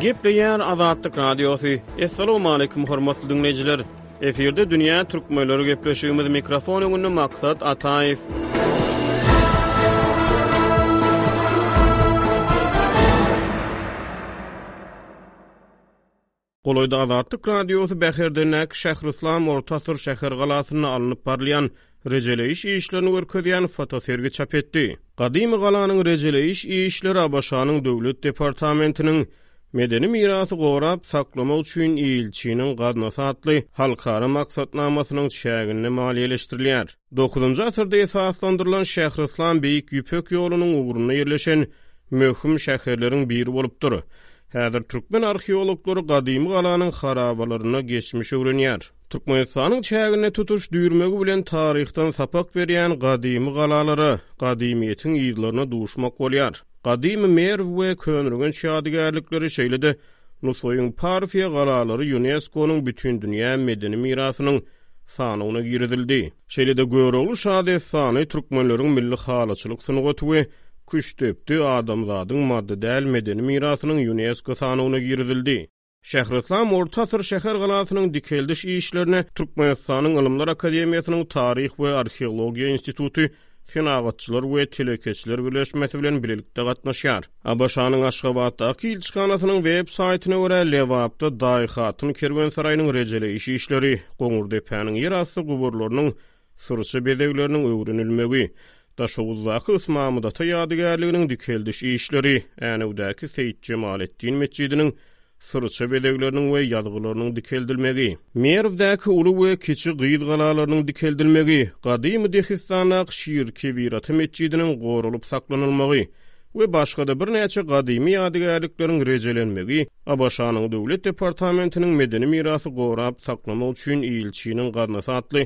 Gepleýär Azatlyk Radiosy. Assalamualaikum hormatly dinleýjiler. Efirde dünýä türkmenleri gepleşigimiz mikrofon öňünde maksat Ataýew. Golaýda Azatlyk Radiosy Bäherdendäki Şähryslam orta asyr şäher-galasynda alnyp barylýan rejeleýiş işlerini görkezýän fotosergi çap etdi. Gadymy galanyň rejeleýiş işleri ABŞ-nyň Döwlet departamentiniň Medeni mirasy gorap saklamak üçin ilçiniň gaznasy atly halkara maksatnamasynyň çäginde maliýeleşdirilýär. Dokuzynjy asyrda esaslandyrylan Şähryslam Beýik Ýüpek ýolunyň ugrunda ýerleşen möhüm şäherleriň biri bolupdyr. Häzir türkmen arheologlary gadymy galanyň harabalarynda geçmiş öwrenýär. Türkmenistanyň çäginde tutuş düýrmegi bilen taryhdan sapak berýän gadymy galalara, gadymyýetiň yzlaryna duşmak bolýar. Gadymy Merw we Köneürgenç ýadygärlikleri, şeýle-de Nusaýyň Parfiýa galalary ÝUNESKO-nyň Bütindünýä medeni mirasynyň sanawyna girizildi. Şeýle-de Görogly şa dessany türkmenleriň milli halyçylyk sungaty we küştdepdi adamzadyň maddy däl medeni mirasynyň Ýunesko sanawyna girizildi. Şähryslam orta asyr şäher-galasynyň dikeldiş işlerine Türkmenistanyň Ylymlar akademiýasynyň Taryh we arheologiýa instituty, Senagatçylar we telekeçiler birleşmesi bilen bilelikde gatnaşýar. ABŞ-nyň Aşgabatdaky ilçihanasynyň web saýtyna görä, Lebapda Daýy hatyn kerwensaraýynyň rejeleýiş işleri, Goňurdepäniň ýer asty guburlarynyň syrçy bezegleriniň öwrenilmegi, Daşoguzdaky Ysmamyt ata ýadygärliginiň dikeldiş işleri, Änewdäki Seýitjemaletdin metjidiniň Syrça bezegleriniň we ýazgylarynyň dikeldilmegi. Merwdäki uly we kiçi gyz galalarynyň dikeldilmegi, gadymy Dehistandaky Şir Kebirata metjidiniň goralyp saklanylmagy we başga-da birnäçe gadymy ýadygärlikleriň rejelenmegi ABŞ-nyň Döwlet departamentiniň Medeni mirasy gorap saklamak üçin ilçiniň gaznasy atly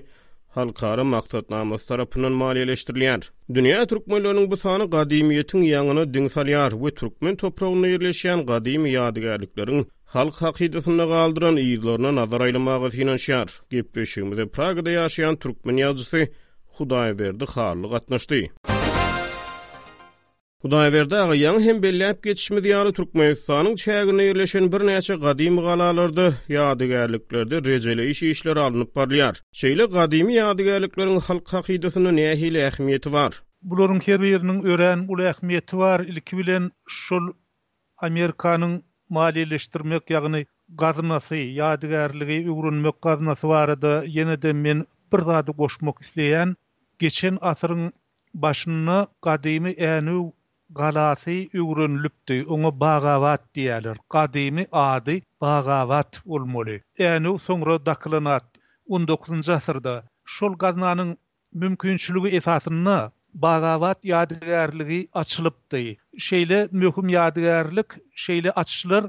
halkara maksatnamasy tarapyndan maliýeleşdirilýär. Dünýä türkmenleriniň bu sany gadymyýetiň ýaňyna diň salýar we türkmen topragynda ýerleşýän gadymy ýadygärlikleriň halk hakydasynda galdyran yzlaryna nazar aýlamaga synanyşýar. Gepleşigimize Pragada ýaşaýan türkmen ýazyjysy Hudaýberdi Hally gatnaşdy. Hudaýberdi aga, ýaňy hem belläp geçişimiz ýaly, Türkmenistanyň çäginde ýerleşen birnäçe gadymy galalarda, ýadygärliklerde rejeleýiş işleri alnyp barylýar. Şeýle gadymy ýadygärlikleriň halk hakydasynda nähili ähmiýeti bar? Bularyň her biriniň örän uly ähmiýeti bar. Ilki bilen, şol Amerikanyň maliýeleşdirmek, ýagny gaznasy, ýadygärligi öwrenmek gaznasy barada ýene-de men bir zady goşmak isleýän. Geçen asyryň başynda gadymy Änew galasy öwrenilipdi, oňa Bagabat diýýärler. Gadymy ady Bagabat bolmaly. Änew soňra dakylan at. On dokuzynjy asyrda. Şol gaznanyň mümkinçiligi esasynda Bagabat ýadygärligi açylypdy. Şeýle möhüm ýadygärlik, şeýle açyşlar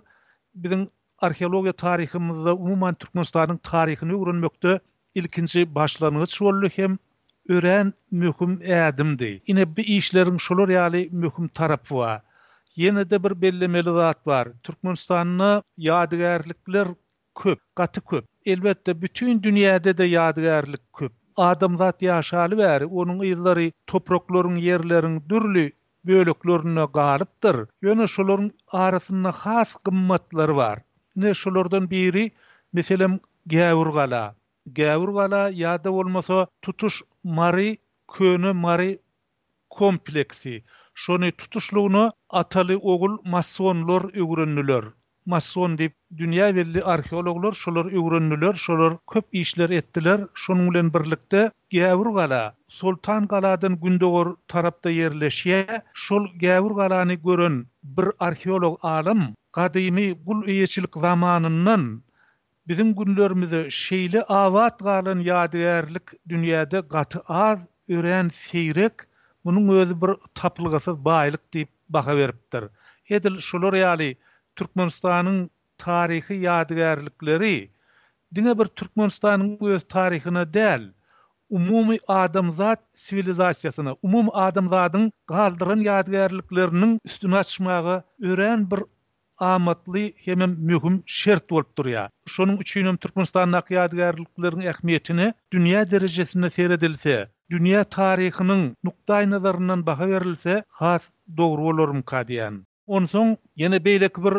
biziň arheologiýa taryhymyzda, umuman Türkmenistanyň taryhyny öwrenmekde ilkinji başlangyç boldy hem örän möhüm ädimdi. Ine bu işleriň şular ýaly möhüm tarapy bar. Ýene-de bir bellemeli zat bar. Türkmenistanda ýadygärlikler Köp, gaty köp. Elbetde, bütin dünýäde-de ýadygärlik köp. Adamzat ýaşaly bäri onuň yzlary topraklaryň, ýerleriň dürli böleklerinde galypdyr. Ýöne şolaryň arasynda has gymmatlary bar. Ine, şolardan biri, meselem, Gäwür gala. Gäwür gala ýa-da bolmasa tutuş Mary, köne Mary kompleksi. Şony tutuşlygyna ataly-ogul masonlar öwrendiler. Mason diýip, dünýä belli arheologlar şolar öwrendiler, şolar köp işler etdiler. Şonuň bilen birlikde, Gäwür gala, Soltan galadan gündogar tarapda ýerleşýär. Şol Gäwür galany gören bir arheolog alym, gadymy gul eýeçilik zamanyndan Biziň günlerimize şeýle abat galan ýadygärlik dünýäde gaty az, örän seýrek, munuň özi bir tapylgysyz baýlyk diýip baha beripdir. Edil şular ýaly Türkmenistanyň taryhy ýadygärlikleri diňe bir Türkmenistanyň öz taryhyna däl, umumy adamzat siwilizasiýasyna, umumy adamzadyň galdyran ýadygärlikleriniň üstüni açmaga örän bir amatly hemem möhüm şert bolup durýar. Şonuň üçin hem Türkmenistandaky ýadygärlikleriň ähmiýetine dünýä derejesinde seredilse, dünýä taryhynyň nukdaýnazaryndan baha berilse has dogry bolarmyka diýýän. Onsoň ýene beýleki bir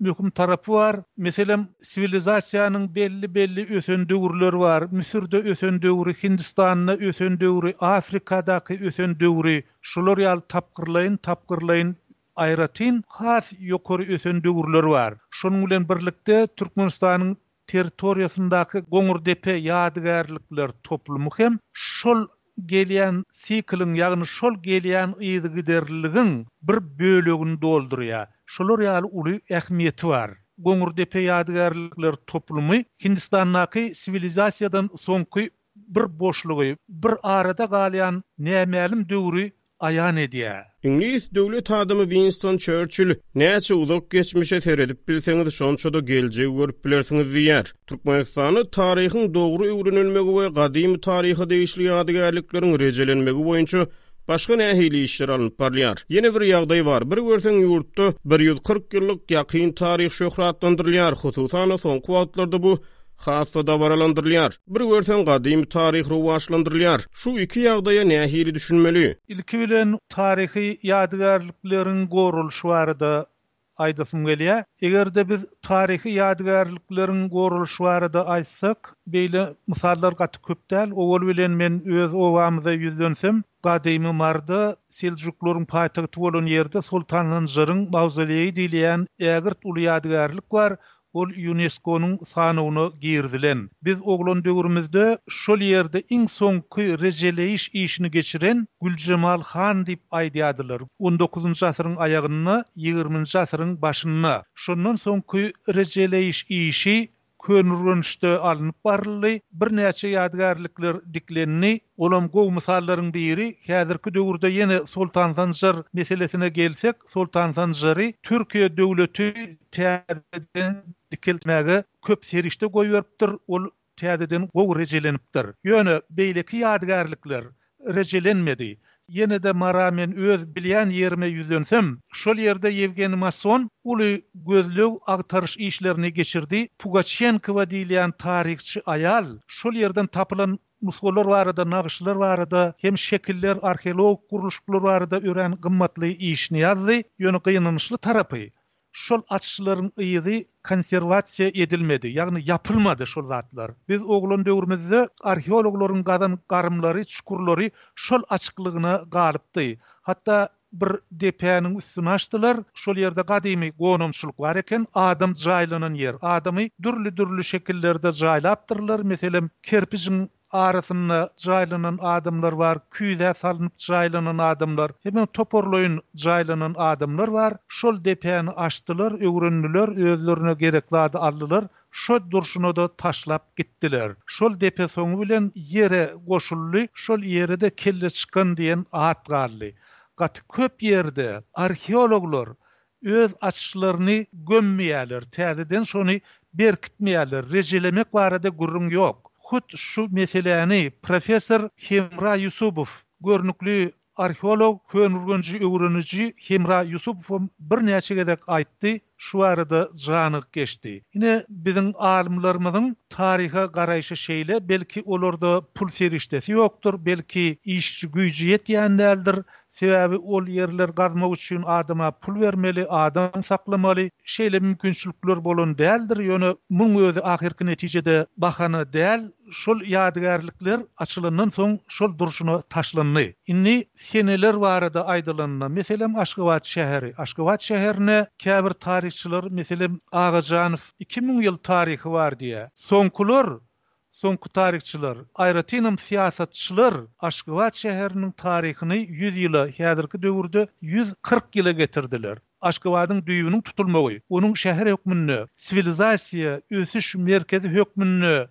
möhüm tarapy bar. Meselem, siwilizasiýanyň belli-belli ösen döwürleri bar. Müsürde ösen döwri, Hindistanda ösen döwri, Afrikadaky ösen döwri, şular ýaly tapgyrlaýyn-tapgyrlaýyn Aýratyn has ýokary ösen döwürler bar. Şonuň bilen birlikde, Türkmenistanyň territoriýasyndaky Goňurdepe ýadygärlikler toplumy hem şol gelýän sikliň, ýagny şol gelýän yzygiderliligiň bir bölegini doldurýar. Şolar ýaly uly ähmiýeti bar. Goňurdepe ýadygärlikler toplumy Hindistandaky siwilizasiýadan soňky bir boşlugy, bir arada galýan nämälim döwri aýan edýär. Iňlis döwlet adamy Winston Çörçil, Näçe uzak geçmişe seredip bilseňiz, şonça-da geljegi görüp bilersiňiz diýýär. Türkmenistanda taryhyň dogry öwrenilmegi we gadymy taryha degişli ýadygärlikleriň rejelenmegi boýunça başga nähili işler alnyp barylýar? Ýene bir ýagdaý bar, bir görseň ýurtda bir ýüz kyrk ýyllyk ýakyn taryh şöhratlandyrylýar, hususan-da, soňky wagtlarda bu has-da dabaralandyrylýar. Bir görseň, gadymy taryh rowaçlandyrylýar. Şu iki ýagdaýa nähili düşünmeli? Ilki bilen, taryhy ýadygärlikleriň goralyşy barada aýdasym gelýär. Eger-de biz taryhy ýadygärlikleriň goralyşy barada aýtsak, beýle mysallar gaty köp däl. Owal bilen men öz obamyza ýüzlensem, Gadymy Marda, seljuklaryň paýtagty bolan ýerde Soltan Hynjyryň mawzoleýi diýilýän ägirt uly ýadygärlik bar, ol Ýuneskonyň sanawyna girizilen. Biz oglan döwrümizde şol ýerde iň soňky rejeleýiş işini geçiren Güljemal han diýip aýdýardylar. On dokuzynjy asyryň aýagynda, ýigriminji asyryň başynda. Şondan soňky rejeleýiş işi Köneürgençde alnyp baryldy, birnäçe ýadygärlikler diklendi, olam gowy mysallaryň biri, häzirki döwürde ýene Soltan Sanjar meselesine gelsek, Soltan Sanjary Türkiýe döwleti täzeden dikeltmäge köp serişde goýberipdir, ol täzeden gowy rejelenipdir. Ýöne beýleki ýadygärlikler, rejelenmedi. Ýene-de Mara men öz bilýän ýerime ýüzlensem, şol ýerde Ýewgeniý Masson uly gözleg-agtaryş işlerini geçirdi, Pugaçenkowa diýilýän taryhçy aýal şol ýerden tapylan nusgalar barada, nagyşlar barada hem şekiller, arheologik gurluşyklar barada örän gymmatly işini ýazdy, ýöne gynanyşly tarapy, Şol açyşlaryň yzy konserwasiýa edilmedi, ýagny ýapylmady şol zatlar. Biz oglan döwrümizde arheologlaryň gazan garymlary, çukurlary şol açyklygyna galypdy. Hatda bir depäniň üstüni açdylar, şol ýerde gadymy gonamçylyk bar eken, adam jaýlanan ýer. Adamy dürli-dürli şekillerde jaýlapdyrlar, meselem, kerpijiň Arasynda jaýlanan adamlar bar, küýzä salnyp jaýlanan adamlar, hemem toparlaýyn jaýlanan adamlar bar. Şol depäni açdylar, öwrendiler, özlerine gerek zady aldylar, şo durşuna-da taşlap gitdiler. Şol depe soňy bilen ýere goşuldy, şol ýere-de Kelleçykan diýen at galdy. Gaty köp ýerde arheologlar Öz açyşlaryny gömmeýärler, täzeden şony berkitmeýärler, rejelemek barada gürrüň ýok. Hut şu meseläni professor Hemra Ýusupow, görnükli arheolog, könürgenji öwreniji Hemra Ýusupowam birnäçe gezek aýtdy, şu barada janyk geçdi. Ine, biziň alymlarymyzyň taryha garaýşy şeýle, belki, olarda pul serişdesi ýokdur, belki, işçi güýji ýetýän däldir, Sebäbi ol ýerler gazmak üçin adama pul bermeli, adam saklamaly, şeýle mümkinçilikler bolan däldir, ýöne munuň özi ahyrky netijede bahana däl, şol ýadygärlikler açylandan soň şol durşuna taşlandy. Indi seneler barada aýdylanda, meselem Aşgabat şäheri, Aşgabat şäherine käbir taryhçylar, meselem Agajanow iki müň ýyl taryhy bar diýýär. Soňkular Soňky taryhçylar, aýratynam syýasatçylar Aşgabat şäheriniň taryhyny ýüz ýyla, häzirki döwürde ýüz kyrk ýyla getirdiler. Aşgabadyň düýbüniň tutulmagy, onuň şäher hökmünde, siwilizasiýa, ösüş merkezi hökmünde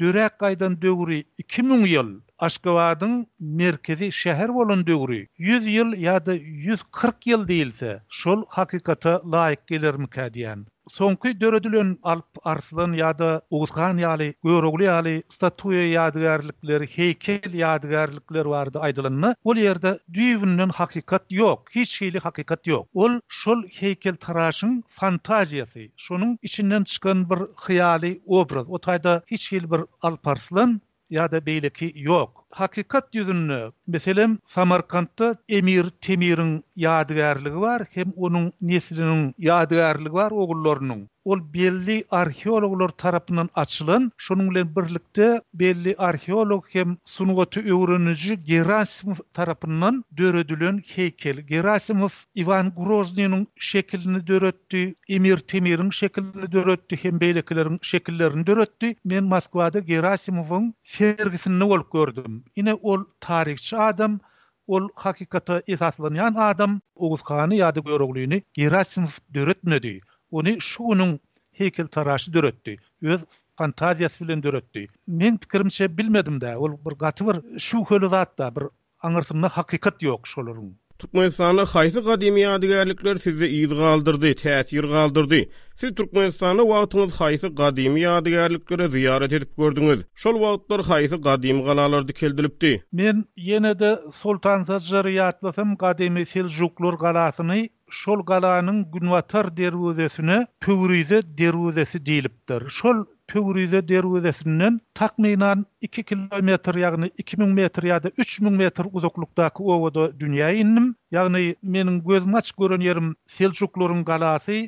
döräp gaýdan döwri iki müň ýyl, Aşgabadyň merkezi şäher bolan döwri ýüz ýyl ýa-da ýüz kyrk ýyl diýilse, şol hakykata laýyk gelermikä diýýän. Soňky döredilen Alp Arslan ýa-da Oguzhan ýaly, Görogly ýaly statuýa ýadygärlikleri, heýkel ýadygärlikler barada aýdylanda, ol ýerde düýbünden hakykat ýok, hiç hili hakykat ýok. Ol şol heýkeltaraşyň fantaziýasy, şonuň içinden çykan bir hyýaly obraz. O taýda hiç hili bir Alp Arslan Ýa-da beýleki ýok. Hakykat ýüzünde, meselem, Samarkantda emir Temiriň ýadygärligi bar, hem onuň nesliniň ýadygärligi bar, ogullarynyň. Ol belli arheologlar tarapyndan açylan, şonuň bilen birlikde belli arheolog hem sungaty öwreniji Gerasimow tarapyndan döredilen heýkel. Gerasimow Iwan Grozniniň şekilini döretdi, Emir Temiriň şekilini döretdi hem beýlekileriň şekillerini döretdi. Men Moskwada Gerasimowyň sergisinde bolup gördüm. Ine, ol taryhçy adam, ol hakykata esaslanýan adam. Oguz hany ýa-da Göroglyny Gerasimow döretmedi. Ony şu günüň heýkeltaraşy döretdi. Öz fantaziýasy bilen döretdi. Meň pikirimçe, bilmedim-dä, ol bir gaty bir şübheli zat-da, bir Aňyrsynda hakykat ýok şolaryň. Türkmenistanda haýsy gadymy ýadygärlikler sizde yz galdyrdy, täsir galdyrdy? Siz Türkmenistanda wagtyňyz haýsy gadymy ýadygärliklere zyýarat edip gördüňiz? Şol wagtlar haýsy gadymy galalar dikeldilipdi? Men ýene-de Soltansajjary ýatlasam, gadymy Seljuklar galasyny Şol galanyň günbatar derwezesine Töwrize derwezesi diýlipdir. Şol Töwrize derwezesinden takmynan iki kilometr, ýagny iki müň metr ýa-da üç müň metr uzaklykdaky obada dünýä indim. Ýagny meniň gözümi aç gören ýerim Seljuklaryň galasy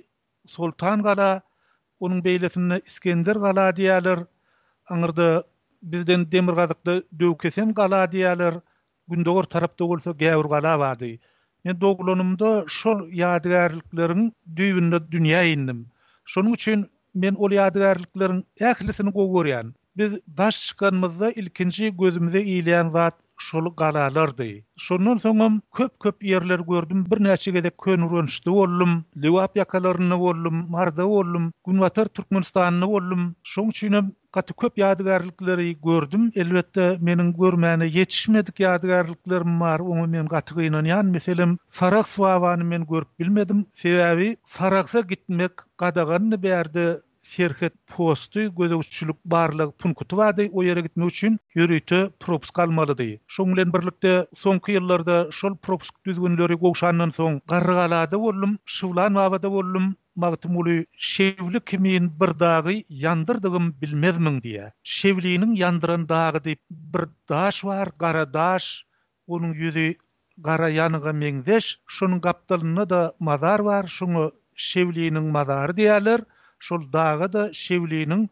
Soltan gala, onuň beýlesine Iskender gala diýerler. Aňyrda bizden demirgazykda Döwkesen gala diýerler. Gündogar tarapda bolsa Gäwür gala bardy. Men doglanymda şol ýadygärlikleriň düýbünde dünýä indim. Şonuň üçin men ol ýadygärlikleriň ählisini gowy görýän. Biz daş çykanymyzda ilkinji gözümize ilýän zat şol galalardy. Şondan soňam köp-köp ýerleri gördüm, birnäçe gezek Köneürgençde boldum, Lebap ýakalarynda boldum, Maryda boldum, Günbatar Türkmenistanynda boldum. Şoň üçinem gaty köp ýadygärlikleri gördüm. Elbetde, meniň görmäne ýetişmedik ýadygärliklerim bar, oňa men gaty gynanýan. Meselem, Sarahs-Wawany men görüp bilmedim. Sebäbi Sarahsa gitmek gadagandy, bärde Serhet posty gözegçilik-barlag punkty bardy, o ýere gitmek üçin ýörite propiska almalydy. Şonuň bilen birlikde, soňky ýyllarda şol propisk düzgünleri gowşandan soň, Garrygalada boldum, Şylanbabada boldum, Magtymguly Şewli kimin bir dagy ýandyrdygym bilmezmiň diýýär. Şewliniň ýandyran dagy diýip bir daş bar, gara daş, Onuň ýüzi gara ýanyga meňzeş, şonuň gapdalynda-da mazar bar, şoňa Şewliniň mazary diýýärler, şol daga-da Şewliniň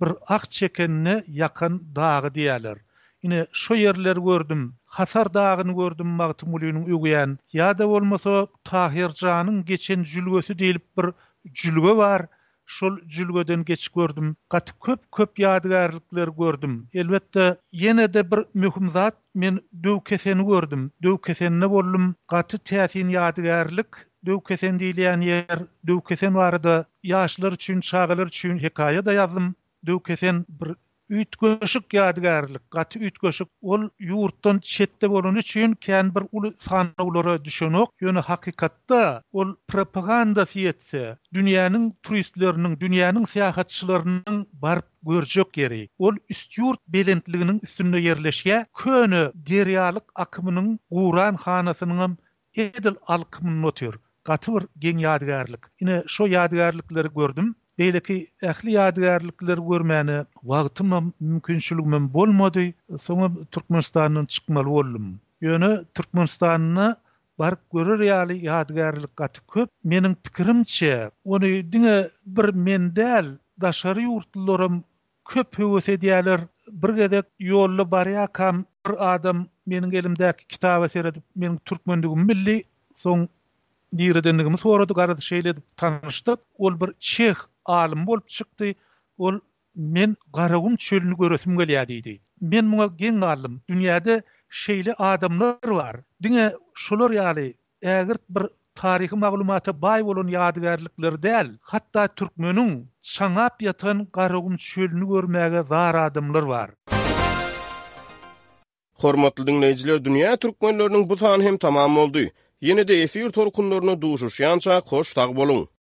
bir ah çekenine ýakan dagy diýýärler. Ine, şo ýerleri gördüm. Hasar dagyny gördüm Magtymgulynyň öwýän. Ýa-da bolmasa Tahyr janyň geçen jülgesi diýlip bir jülge bar, Şol jülgeden geçip gördüm. Gaty köp köp ýadygärlikleri gördüm. Elbetde, ýene-de bir möhüm zat, men döw keseni gördüm. Döw kesenine boldum. Gaty täsin ýadygärlik. Döw kesen diýilýän ýer, döw kesen barada ýaşlar üçin, çagalar üçin hekaýa-da ýazdym. Döwkesen bir üýtgeşik ýadygärlik, gaty üýtgeşik. Ol ýurtdan çetde bolany üçin kän bir uly sanawlara düşenok, ýöne hakykatda ol propagandasy ýetse, dünýäniň turistleriniň, dünýäniň syýahatçylarynyň baryp görjek ýeri. Ol Üstýurt belentliginiň üstünde ýerleşýär, köne derýalyk akymynyň guran hanasynyňam Edil alkymyn noter. Gaty bir geň ýadygärlik. Ine, şo ýadygärlikleri gördüm. Beýleki ähli ýadygärlikleri görmäne wagtymam, mümkinçiligimem bolmady. Soňam Türkmenistandan çykmaly boldum. Ýöne Türkmenistanda baryp görer ýaly ýadygärlik gaty köp. Meniň pikirimçe, ony diňe bir men däl, daşary ýurtlularam köp höwes edýärler, bir gezek ýolda barýarkam bir adam meniň elimdäki kitaba seredip meniň türkmendigimi bildi, soň niredendigimi sorady, garaz şeýle edip tanyşdyk, ol bir çeh alymy bolup çykdy, ol men Garagum çölüni göresim gelýär diýdi, men muňa geň galdym, dünýäde şeýle adamlar bar, diňe şolar ýaly ägirt bir taryhy maglumata baý bolan ýadygärlikleri däl, hatda türkmeniň çaňap ýatan Garagum çölüni görmäge zar adamlar bar. Hormatly diňleýjiler, dünýä türkmenleriniň bu sany hem tamam boldy. Ýene-de efir tolkunlaryna duşuşýançak hoş sag boluň!